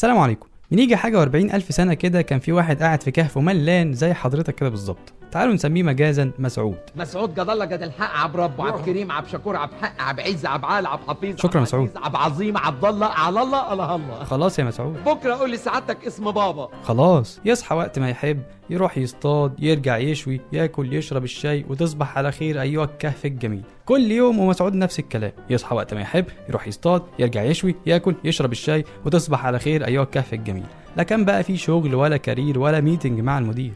السلام عليكم. من يجي حاجة وأربعين ألف سنة كده كان في واحد قاعد في كهف ملان زي حضرتك كده بالظبط. تعالوا نسميه مجازا مسعود. مسعود جد الله جد الحق عب رب عب كريم عب شكور عب حق عب عز عب عال عب حفيظ شكراً عب مسعود. عب عظيم عبد الله على الله الله الله. خلاص يا مسعود. بكرة قول لي سعادتك اسم بابا. خلاص. يصحى وقت ما يحب يروح يصطاد يرجع يشوي ياكل يشرب الشاي وتصبح على خير أيها الكهف الجميل. كل يوم ومسعود نفس الكلام. يصحى وقت ما يحب يروح يصطاد يرجع يشوي ياكل يشرب الشاي وتصبح على خير أيها الكهف الجميل. لا كان بقى في شغل ولا career ولا meeting مع المدير.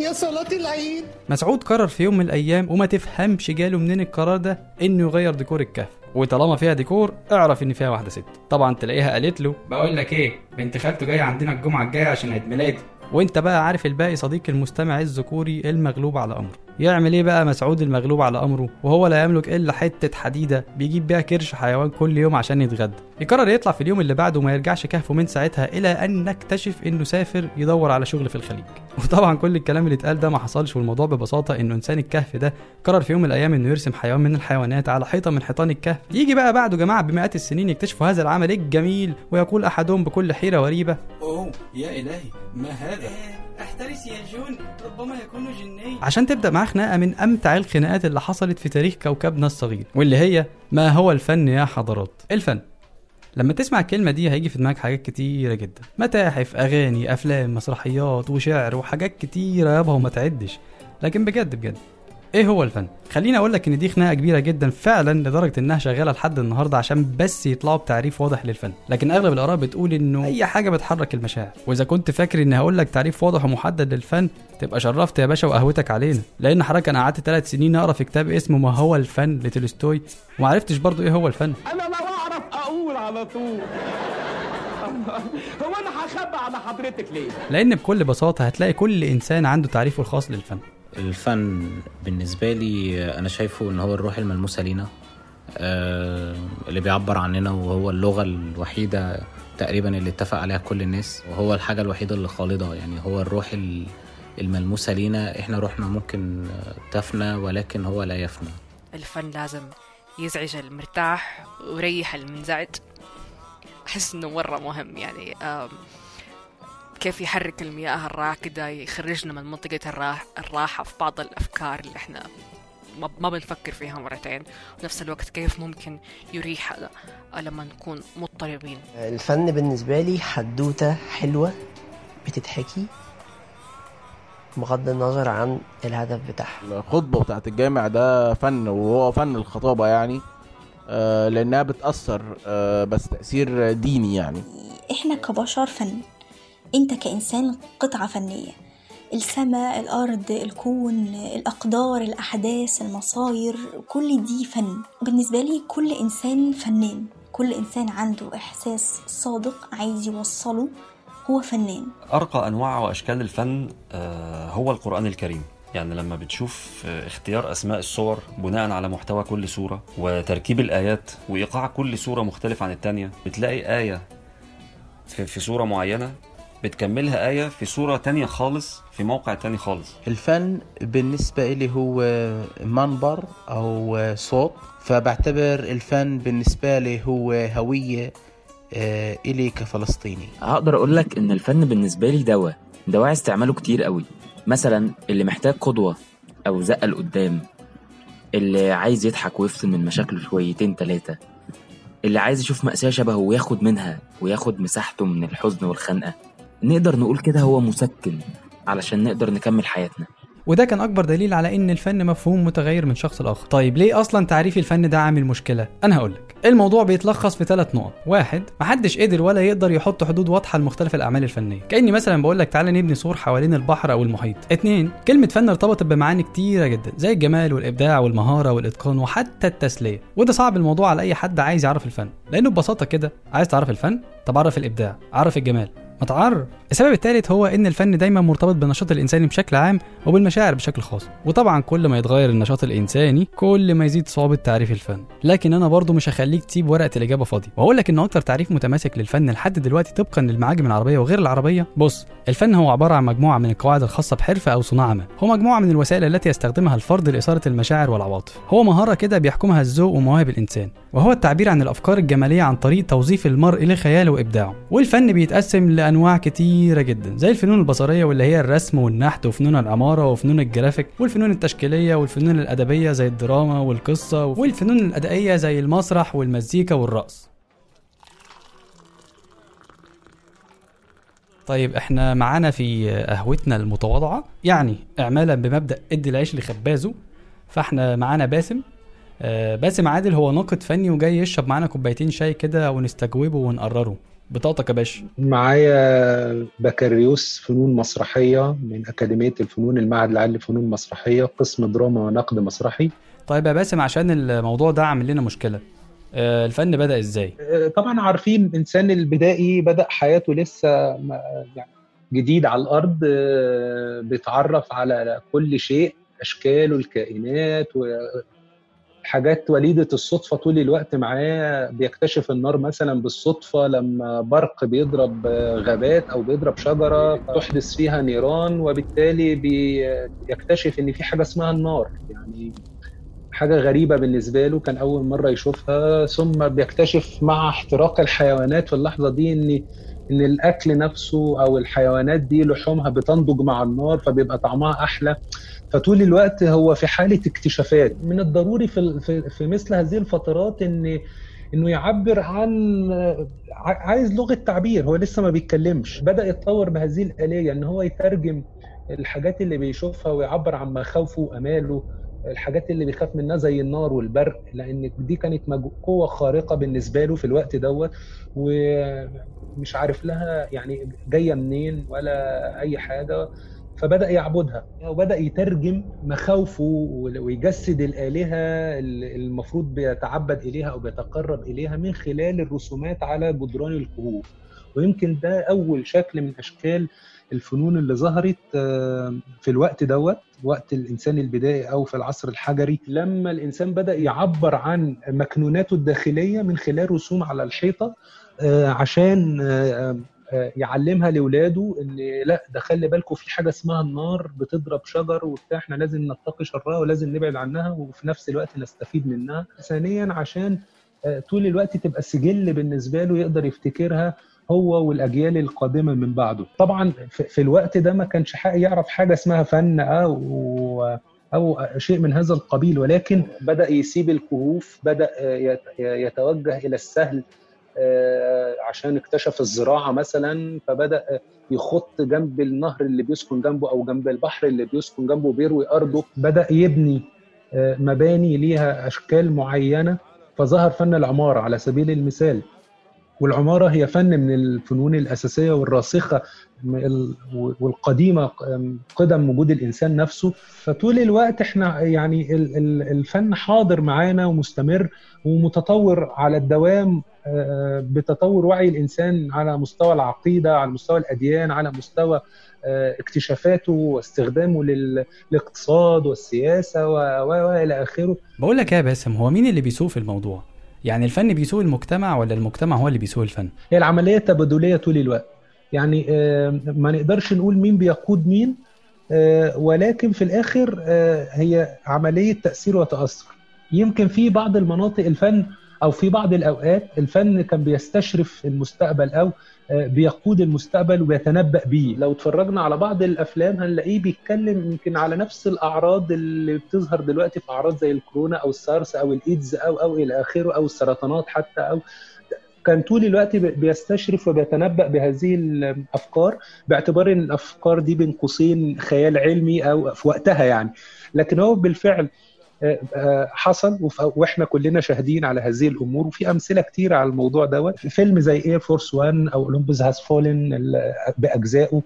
يا صلاة العيد. مسعود قرر في يوم من الأيام وما تفهمش جاله منين القرار ده إنه يغير ديكور الكهف. وطالما فيها ديكور اعرف إن فيها واحدة ست. طبعا تلاقيها قالت له بقول لك إيه بنت خالته جاية عندنا الجمعة الجاية عشان عيد ميلادي. وأنت بقى عارف الباقي صديق المستمع الذكوري المغلوب على أمره. يعمل إيه بقى مسعود المغلوب على أمره؟ وهو لا يملك إلا حتة حديدة بيجيب بيها كرش حيوان كل يوم عشان يتغدى. يقرر يطلع في اليوم اللي بعده وما يرجعش كهفه من ساعتها إلى أن نكتشف إنه سافر يدور على شغل في الخليج. وطبعا كل الكلام اللي اتقال ده ما حصلش والموضوع ببساطة إنه إنسان الكهف ده قرر في يوم من الأيام إنه يرسم حيوان من الحيوانات على حيطة من حيطان الكهف. يجي بقى بعده جماعة بمئات السنين يكتشفوا هذا العمل الجميل ويقول أحدهم بكل حيرة وريبة أوه يا إلهي ما هذا؟ أحترس يا جون ربما يكون جني. عشان تبدأ معاه خناقة من أمتع الخناقات اللي حصلت في تاريخ كوكبنا الصغير واللي هي ما هو الفن يا حضرات الفن. لما تسمع الكلمة دي هيجي في دماغك حاجات كتيرة جدا. متاحف أغاني أفلام مسرحيات وشعر وحاجات كتيرة يابا وما تعدش. لكن بجد بجد إيه هو الفن؟ خليني أقول لك إن دي خناقة كبيرة جدا فعلا لدرجة إنها شغالة لحد النهارده عشان بس يطلعوا بتعريف واضح للفن. لكن أغلب الآراء بتقول إنه أي حاجة بتحرك المشاعر. وإذا كنت فاكر اني هقول لك تعريف واضح ومحدد للفن تبقى شرفت يا باشا وقهوتك علينا. لأن حضرتك أنا قعدت ثلاث سنين أقرأ في كتاب اسمه ما هو الفن لتولستوي وما عرفتش برضو إيه هو الفن. أقول على طول. هو أنا هخبى على حضرتك ليه؟ لأن بكل بساطة هتلاقي كل إنسان عنده تعريفه الخاص للفن. الفن بالنسبة لي أنا شايفه إن هو الروح الملموسة لينا آه، اللي بيعبر عننا وهو اللغة الوحيدة تقريبا اللي اتفق عليها كل الناس. وهو الحاجة الوحيدة اللي خالدة يعني هو الروح ال- الملموسة لينا. إحنا روحنا ممكن تفنى ولكن هو لا يفنى. الفن لازم يزعج المرتاح ويريح المنزعج. أحس إنه مرة مهم يعني كيف يحرك المياه الراكدة يخرجنا من منطقة الراح الراحة في بعض الأفكار اللي إحنا ما- بنفكر فيها مرتين. ونفس الوقت كيف ممكن يريحنا لما نكون مضطربين. الفن بالنسبة لي حدوتة حلوة بتتحكي بغض النظر عن الهدف بتاعها. الخطبة بتاعت الجامع ده فن وهو فن الخطابة يعني آه، لأنها بتأثر آه، بس تأثير ديني يعني. إحنا كبشر فن. أنت كإنسان قطعة فنية. السماء الأرض الكون الأقدار الأحداث المصاير كل دي فن. بالنسبة لي كل إنسان فنان. كل إنسان عنده إحساس صادق عايز يوصله. هو فنان. أرقى أنواع وأشكال الفن آه، هو القرآن الكريم. يعني لما بتشوف آه، اختيار أسماء الصور بناء على محتوى كل سورة وتركيب الآيات وإيقاع كل سورة مختلف عن التانية بتلاقي آية في, في سورة معينة بتكملها آية في سورة تانية خالص في موقع تاني خالص. الفن بالنسبة إلي هو منبر أو صوت فبعتبر الفن بالنسبة لي هو هوية إلي كفلسطيني هقدر أقول لك إن الفن بالنسبة لي دواء دواعي استعماله كتير قوي. مثلا اللي محتاج قدوة أو زقة لقدام اللي عايز يضحك ويفصل من مشاكله شويتين تلاتة اللي عايز يشوف مأساة شبهه وياخد منها وياخد مساحته من الحزن والخنقة. نقدر نقول كده هو مسكن علشان نقدر نكمل حياتنا. وده كان أكبر دليل على إن الفن مفهوم متغير من شخص لآخر. طيب ليه أصلا تعريف الفن ده عامل مشكلة؟ أنا هقولك. الموضوع بيتلخص في ثلاث نقط. واحد محدش قدر ولا يقدر يحط حدود واضحة لمختلف الأعمال الفنية. كأني مثلا بقول لك تعالى نبني سور حوالين البحر أو المحيط. اتنين كلمة فن ارتبطت بمعاني كتيرة جدا زي الجمال والإبداع والمهارة والإتقان وحتى التسلية. وده صعب الموضوع على أي حد عايز يعرف الفن. لأنه ببساطة كده عايز تعرف الفن؟ طب عرف الإبداع عرف الجمال. ما تعرف السبب الثالث هو إن الفن دايما مرتبط بالنشاط الإنساني بشكل عام وبالمشاعر بشكل خاص. وطبعا كل ما يتغير النشاط الإنساني كل ما يزيد صعوبة تعريف الفن. لكن أنا برضو مش هخليك تسيب ورقة الإجابة فاضية. وأقول لك إن أكتر تعريف متماسك للفن لحد دلوقتي طبقا للمعاجم العربية وغير العربية. بص الفن هو عبارة عن مجموعة من القواعد الخاصة بحرفة أو صناعة ما. هو مجموعة من الوسائل التي يستخدمها الفرد لإثارة المشاعر والعواطف. هو مهارة كده بيحكمها الذوق ومواهب الإنسان. وهو التعبير عن الأفكار الجمالية عن طريق توظيف المرء لخياله وإبداعه. والفن بيتقسم لانواع كتيرة جدا زي الفنون البصرية واللي هي الرسم والنحت وفنون العمارة وفنون الجرافيك والفنون التشكيلية والفنون الأدبية زي الدراما والقصة والفنون الأدائية زي المسرح والمزيكا والرقص. طيب إحنا معانا في قهوتنا المتواضعة يعني اعمالا بمبدأ إدي العيش لخبازه فإحنا معانا باسم. آه، باسم عادل هو ناقد فني وجاي يشرب معانا كوبايتين شاي كده ونستجوبه ونقرره. بطاقتك يا باشا. معايا بكالوريوس فنون مسرحية من أكاديمية الفنون المعهد العالي للفنون المسرحية قسم دراما ونقد مسرحي. طيب يا باسم عشان الموضوع ده عامل لنا مشكلة آه، الفن بدأ إزاي؟ آه، طبعا عارفين الإنسان البدائي بدأ حياته لسه يعني جديد على الأرض آه، بيتعرف على كل شيء أشكال الكائنات وحاجات وليدة الصدفة طول الوقت معاه بيكتشف النار مثلا بالصدفة لما برق بيضرب غابات أو بيضرب شجرة تحدث فيها نيران وبالتالي بيكتشف إن في حاجة اسمها النار. يعني حاجة غريبة بالنسبة له كان أول مرة يشوفها. ثم بيكتشف مع احتراق الحيوانات في اللحظة دي إن إن الأكل نفسه أو الحيوانات دي لحومها بتنضج مع النار فبيبقى طعمها أحلى. فطول الوقت هو في حالة اكتشافات. من الضروري في في, مثل هذه الفترات إن إنه يعبر عن عايز لغة تعبير هو لسه ما بيتكلمش. بدأ يتطور بهذه الآلية إن هو يترجم الحاجات اللي بيشوفها ويعبر عن مخاوفه وأماله الحاجات اللي بيخاف منها زي النار والبرق لأن دي كانت قوة خارقة بالنسبة له في الوقت دوت ومش عارف لها يعني جاية منين ولا أي حاجة. فبدأ يعبدها. وبدا يترجم مخاوفه ويجسد الآلهة المفروض بيتعبد إليها أو بيتقرب إليها من خلال الرسومات على جدران الكهوف. ويمكن ده أول شكل من أشكال الفنون اللي ظهرت آه، في الوقت دوت وقت الإنسان البدائي أو في العصر الحجري لما الإنسان بدأ يعبر عن مكنوناته الداخلية من خلال رسوم على الحيطة آه، عشان آه، يعلمها لاولاده إن لا ده خلي بالكم في حاجة اسمها النار بتضرب شجر وبتاع إحنا لازم نتقي شرها ولازم نبعد عنها وفي نفس الوقت نستفيد منها. ثانيا عشان آه، طول الوقت تبقى سجل بالنسبة له يقدر يفتكرها هو والأجيال القادمة من بعده. طبعا في الوقت ده ما كانش حق يعرف حاجة اسمها فن أو أو شيء من هذا القبيل ولكن بدأ يسيب الكهوف بدأ يت- يتوجه إلى السهل آه، عشان اكتشف الزراعة مثلا فبدأ يخط جنب النهر اللي بيسكن جنبه أو جنب البحر اللي بيسكن جنبه بيروي أرضه. بدأ يبني آه، مباني ليها أشكال معينة فظهر فن العمارة على سبيل المثال. والعمارة هي فن من الفنون الأساسية والراسخة ال- والقديمة قدم وجود الإنسان نفسه. فطول الوقت إحنا يعني ال- ال- الفن حاضر معانا ومستمر ومتطور على الدوام آه، بتطور وعي الإنسان على مستوى العقيدة على مستوى الأديان على مستوى آه، اكتشافاته واستخدامه لل- للاقتصاد والسياسة و- و- وإلى آخره. بقول لك يا باسم هو مين اللي بيسوق في الموضوع؟ يعني الفن بيسوق المجتمع ولا المجتمع هو اللي بيسوق الفن؟ هي العملية تبادليه طول الوقت. يعني آه، ما نقدرش نقول مين بيقود مين آه، ولكن في الآخر آه، هي عملية تأثير وتأثر. يمكن في بعض المناطق الفن أو في بعض الأوقات الفن كان بيستشرف المستقبل أو آه، بيقود المستقبل وبيتنبأ بيه. لو اتفرجنا على بعض الأفلام هنلاقيه بيتكلم يمكن على نفس الأعراض اللي بتظهر دلوقتي في أعراض زي الكورونا أو السارس أو الإيدز أو أو إلى آخره أو السرطانات حتى أو كان طول الوقت بي- بيستشرف وبيتنبأ بهذه الأفكار باعتبار إن الأفكار دي بين قوسين خيال علمي أو في وقتها يعني. لكن هو بالفعل حصل وإحنا كلنا شاهدين على هذه الأمور وفي أمثلة كتير على الموضوع دوت. في فيلم زي Air Force 1 أو Olympus Has Fallen بأجزائه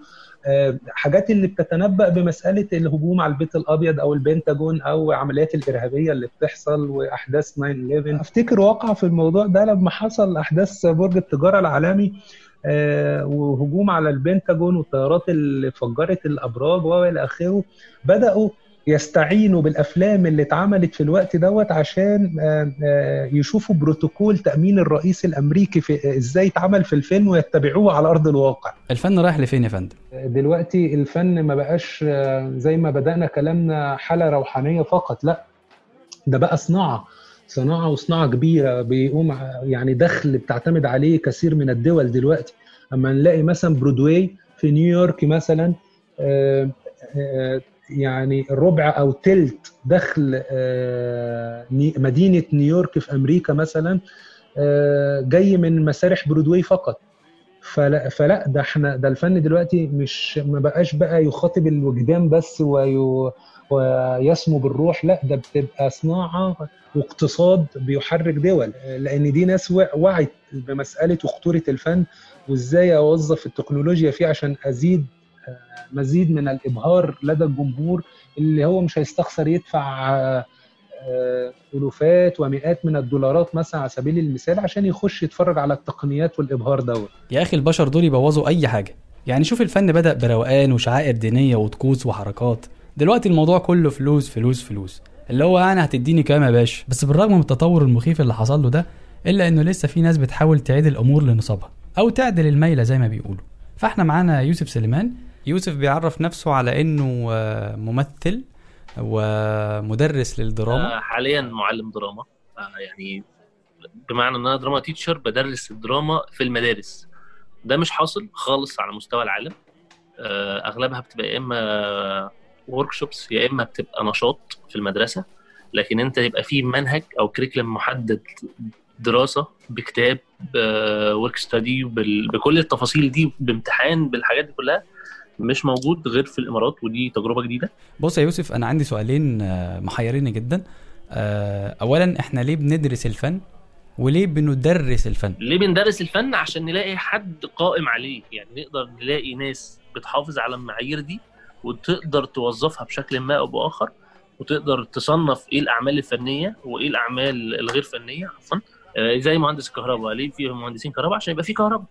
آه، حاجات اللي بتتنبأ بمسألة الهجوم على البيت الأبيض أو البنتاجون أو عمليات الإرهابية اللي بتحصل وأحداث 9/11 أفتكر واقع في الموضوع ده لما حصل أحداث برج التجارة العالمي آه، وهجوم على البنتاجون والطيارات اللي فجرت الأبراج وإلى آخره بدأوا يستعينوا بالأفلام اللي اتعملت في الوقت دوت عشان آه، آه، يشوفوا بروتوكول تأمين الرئيس الأمريكي في إزاي اتعمل في الفيلم ويتبعوه على أرض الواقع. الفن رايح لفين يا فندم؟ دلوقتي الفن ما بقاش آه، زي ما بدأنا كلامنا حالة روحانية فقط لا ده بقى صناعة صناعة وصناعة كبيرة بيقوم يعني دخل بتعتمد عليه كثير من الدول دلوقتي. أما نلاقي مثلا برودواي في نيويورك مثلا آه، آه، يعني ربع أو تلت دخل آه، مدينة نيويورك في أمريكا مثلا آه، جاي من مسارح برودواي فقط. فلا, فلا ده إحنا ده الفن دلوقتي مش ما بقاش بقى يخاطب الوجدان بس وي ويسمو بالروح لا ده بتبقى صناعة واقتصاد بيحرك دول. لأن دي ناس وع- وعت بمسألة وخطوره الفن وإزاي أوظف التكنولوجيا فيه عشان أزيد مزيد من الإبهار لدى الجمهور اللي هو مش هيستخسر يدفع آه، ألوفات ومئات من الدولارات مثلا على سبيل المثال عشان يخش يتفرج على التقنيات والإبهار دوت. يا أخي البشر دول يبوظوا أي حاجة. يعني شوف الفن بدأ بروقان وشعائر دينية وطقوس وحركات. دلوقتي الموضوع كله فلوس فلوس فلوس. اللي هو أنا هتديني كام يا باشا؟ بس بالرغم من التطور المخيف اللي حصل له ده إلا إنه لسه في ناس بتحاول تعيد الأمور لنصابها أو تعدل الميلة زي ما بيقولوا. فإحنا معانا يوسف سليمان يوسف بيعرف نفسه على إنه آه، ممثل ومدرس للدراما. آه، حاليا معلم دراما. آه، يعني بمعنى إن أنا drama teacher بدرس الدراما في المدارس. ده مش حاصل خالص على مستوى العالم. أغلبها بتبقى يا إما workshops يا إما بتبقى نشاط في المدرسة. لكن أنت يبقى في منهج أو curriculum محدد دراسة بكتاب work study بكل التفاصيل دي بامتحان بالحاجات دي كلها. مش موجود غير في الإمارات ودي تجربة جديدة. بص يا يوسف أنا عندي سؤالين آه، محيريني جدا. آه، اولا إحنا ليه بندرس الفن وليه بندرس الفن؟ ليه بندرس الفن؟ عشان نلاقي حد قائم عليه. يعني نقدر نلاقي ناس بتحافظ على المعايير دي وتقدر توظفها بشكل ما أو بآخر وتقدر تصنف إيه الأعمال الفنية وإيه الأعمال الغير فنية عفوا. آه، زي مهندس الكهرباء. ليه في مهندسين كهرباء؟ عشان يبقى في كهرباء.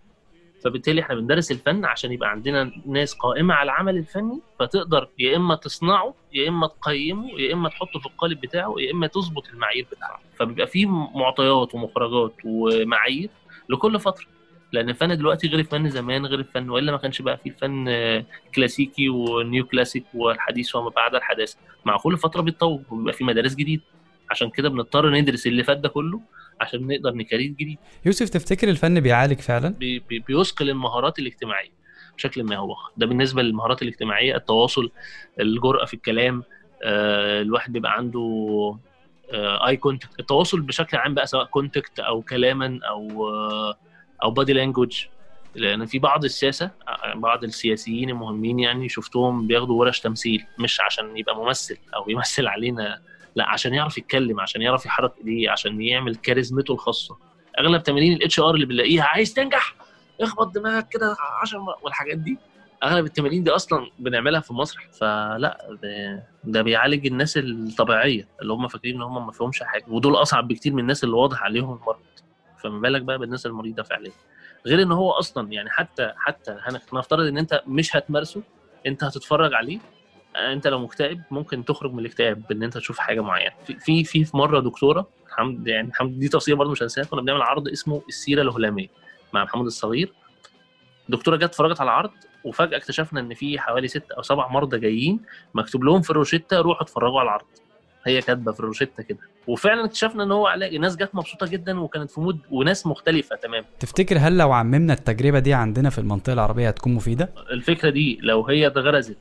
فبالتالي إحنا بندرس الفن عشان يبقى عندنا ناس قائمة على العمل الفني فتقدر يا إما تصنعه يا إما تقيمه يا إما تحطه في القالب بتاعه يا إما تظبط المعايير بتاعه. فبيبقى في معطيات ومخرجات ومعايير لكل فترة. لأن الفن دلوقتي غير الفن زمان غير الفن وإلا ما كانش بقى في الفن كلاسيكي ونيو كلاسيك والحديث وما بعد الحداثة. مع كل فترة بيتطور وبيبقى في مدارس جديدة. عشان كده بنضطر ندرس اللي فات ده كله عشان نقدر ن create جديد. يوسف تفتكر الفن بيعالج فعلا؟ بي- بي- بيثقل المهارات الاجتماعية بشكل ما هو. ده بالنسبة للمهارات الاجتماعية التواصل الجرأة في الكلام آه، الواحد بيبقى عنده eye contact التواصل بشكل عام بقى سواء contact أو كلاما أو آه، أو body language لأن في بعض الساسه آه، بعض السياسيين المهمين يعني شفتهم بياخدوا ورش تمثيل مش عشان يبقى ممثل أو يمثل علينا لا عشان يعرف يتكلم عشان يعرف يحرك إيديه عشان يعمل كاريزمته الخاصة. أغلب تمارين ال HR اللي بنلاقيها عايز تنجح اخبط دماغك كده 10 مرات والحاجات دي. أغلب التمارين دي أصلا بنعملها في المسرح فلا ده, بيعالج الناس الطبيعية اللي هم فاكرين إن هم ما فيهمش حاجة ودول أصعب بكتير من الناس اللي واضح عليهم المرض. فما بالك بقى بالناس المريضة فعليا غير إن هو أصلا يعني حتى حتى هنف- هنفترض إن أنت مش هتمارسه أنت هتتفرج عليه انت لو مكتئب ممكن تخرج من الاكتئاب بان انت تشوف حاجة معينة. في في في مرة دكتورة الحمد يعني الحمد دي تفصيلة برضه مش هنساها كنا بنعمل عرض اسمه السيرة الهلامية مع محمود الصغير. دكتورة جت اتفرجت على العرض وفجأة اكتشفنا إن في حوالي ست أو سبع مرضى جايين مكتوب لهم في الروشتة روحوا اتفرجوا على العرض. هي كاتبة في الروشتة كده. وفعلا اكتشفنا إن هو علاج ناس جت مبسوطة جدا وكانت في مود وناس مختلفة تمام تفتكر هل لو عممنا التجربة دي عندنا في المنطقة العربية هتكون مفيدة؟ الفكرة دي لو هي اتغرزت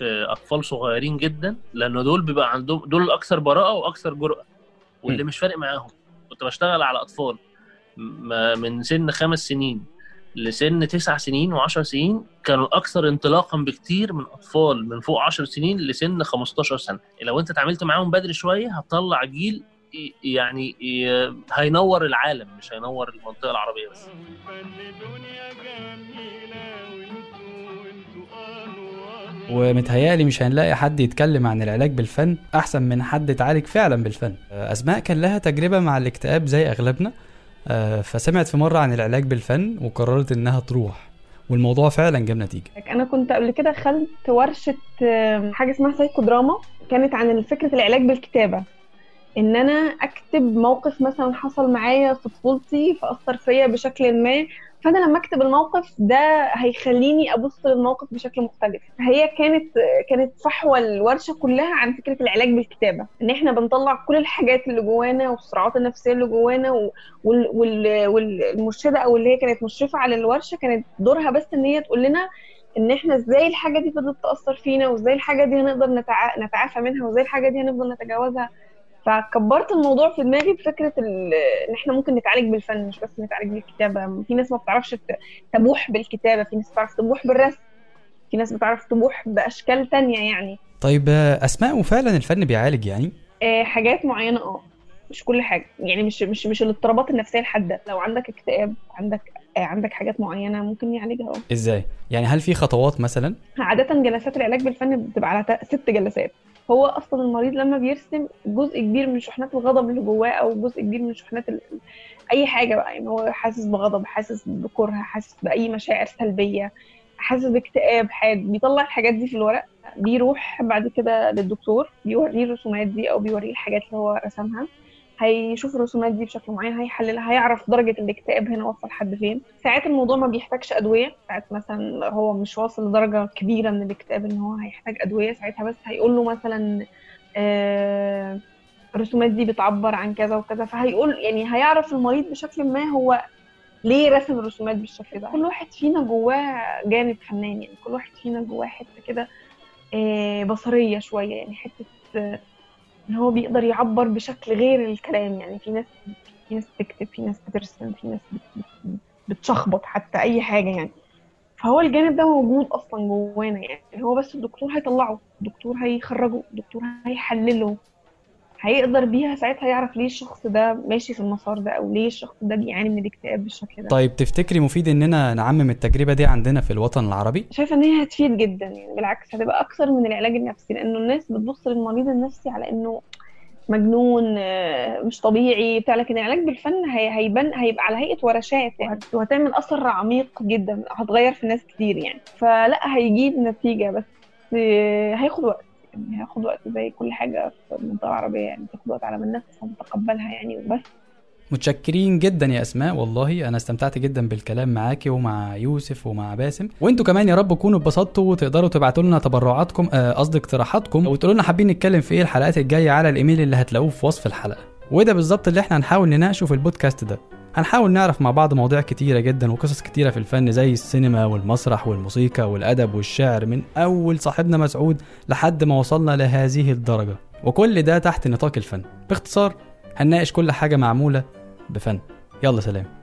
في أطفال صغيرين جدا لأن دول بيبقى عندهم دول الاكثر براءة وأكثر جرأة واللي مش فارق معاهم. كنت بشتغل على أطفال من سن خمس سنين لسن تسع سنين وعشر سنين كانوا أكثر انطلاقا بكتير من أطفال من فوق 10 سنين لسن 15 سنة. لو أنت اتعاملت معاهم بدري شوية هتطلع جيل يعني هينور العالم مش هينور المنطقة العربية بس. ومتهيألي مش هنلاقي حد يتكلم عن العلاج بالفن أحسن من حد اتعالج فعلا بالفن. أسماء كان لها تجربة مع الاكتئاب زي أغلبنا. آه، فسمعت في مرة عن العلاج بالفن وقررت إنها تروح والموضوع فعلا جاب نتيجة. أنا كنت قبل كده خدت ورشة آم، حاجة اسمها سايكو دراما كانت عن فكرة العلاج بالكتابة. إن أنا أكتب موقف مثلا حصل معايا في طفولتي فأثر فيا بشكل ما فأنا لما أكتب الموقف ده هيخليني أبص للموقف بشكل مختلف. هي كانت كانت فحوى الورشة كلها عن فكرة العلاج بالكتابة. إن إحنا بنطلع كل الحاجات اللي جوانا والصراعات النفسية اللي جوانا والمرشدة أو اللي هي كانت مشرفة على الورشة كانت دورها بس إن هي تقول لنا إن إحنا إزاي الحاجة دي فضلت تأثر فينا وإزاي الحاجة دي هنقدر نتع... نتعافى منها وإزاي الحاجة دي هنفضل نتجاوزها. فكبرت الموضوع في دماغي بفكرة إن إحنا ممكن نتعالج بالفن مش بس نتعالج بالكتابة. في ناس ما بتعرفش تبوح بالكتابة في ناس بتعرف تبوح بالرسم في ناس بتعرف تبوح بأشكال تانية يعني. طيب آه، أسماء وفعلا الفن بيعالج يعني؟ آه، حاجات معينة آه مش كل حاجة. يعني مش مش مش الاضطرابات النفسية الحاده لو عندك اكتئاب عندك آه، عندك حاجات معينة ممكن يعالجها آه. إزاي؟ يعني هل في خطوات مثلا؟ عادة جلسات العلاج بالفن بتبقى على ست جلسات. هو أصلا المريض لما بيرسم جزء كبير من شحنات الغضب اللي جواه أو جزء كبير من شحنات ال... أي حاجة بقى يعني هو حاسس بغضب حاسس بكره حاسس بأي مشاعر سلبية حاسس باكتئاب حاد بيطلع الحاجات دي في الورق بيروح بعد كده للدكتور بيوريه الرسومات دي أو بيوريه الحاجات اللي هو رسمها. هيشوف الرسومات دي بشكل معين هيحللها هيعرف درجة الاكتئاب هنا وصل لحد فين. ساعات الموضوع ما بيحتاجش أدوية ساعات مثلا هو مش واصل لدرجة كبيرة من الاكتئاب إن هو هيحتاج أدوية ساعتها بس هيقول له مثلا آه، الرسومات دي بتعبر عن كذا وكذا فهيقول يعني هيعرف المريض بشكل ما هو ليه رسم الرسومات بالشكل ده. كل واحد فينا جواه جانب فنان يعني كل واحد فينا جواه حتة كده آه، بصرية شوية يعني حتة آه، إن هو بيقدر يعبر بشكل غير الكلام. يعني في ناس في ناس بتكتب في ناس بترسم في ناس بت- بت- بتشخبط حتى أي حاجة يعني. فهو الجانب ده موجود أصلا جوانا يعني. هو بس الدكتور هيطلعه الدكتور هيخرجه الدكتور هيحلله. هيقدر بيها ساعتها يعرف ليه الشخص ده ماشي في المسار ده أو ليه الشخص ده بيعاني من الاكتئاب بالشكل ده. طيب تفتكري مفيد إننا نعمم التجربة دي عندنا في الوطن العربي؟ شايفة إن هي هتفيد جدا يعني بالعكس هتبقى أكثر من العلاج النفسي لأنه الناس بتبص للمريض النفسي على إنه مجنون آه، مش طبيعي بتاع لكن العلاج بالفن هي هيبان هيبقى على هيئة ورشات وهت- وهتعمل أثر عميق جدا هتغير في ناس كتير يعني. فلا هيجيب نتيجة بس آه، هياخد وقت. يعني هياخد وقت زي كل حاجة في المنطقة العربيه يعني بتاخد وقت على ما الناس تتقبلها يعني وبس. متشكرين جدا يا أسماء والله أنا استمتعت جدا بالكلام معاكي ومع يوسف ومع باسم. وإنتوا كمان يا رب تكونوا اتبسطتوا وتقدروا تبعتوا لنا تبرعاتكم آه، قصدي اقتراحاتكم وتقولوا لنا حابين نتكلم في إيه الحلقات الجاية على الإيميل اللي هتلاقوه في وصف الحلقة. وده بالظبط اللي إحنا هنحاول نناقشه في البودكاست ده. هنحاول نعرف مع بعض مواضيع كتيرة جدا وقصص كتيرة في الفن زي السينما والمسرح والموسيقى والأدب والشعر من أول صاحبنا مسعود لحد ما وصلنا لهذه الدرجة. وكل ده تحت نطاق الفن. باختصار هنناقش كل حاجة معمولة بفن. يلا سلام.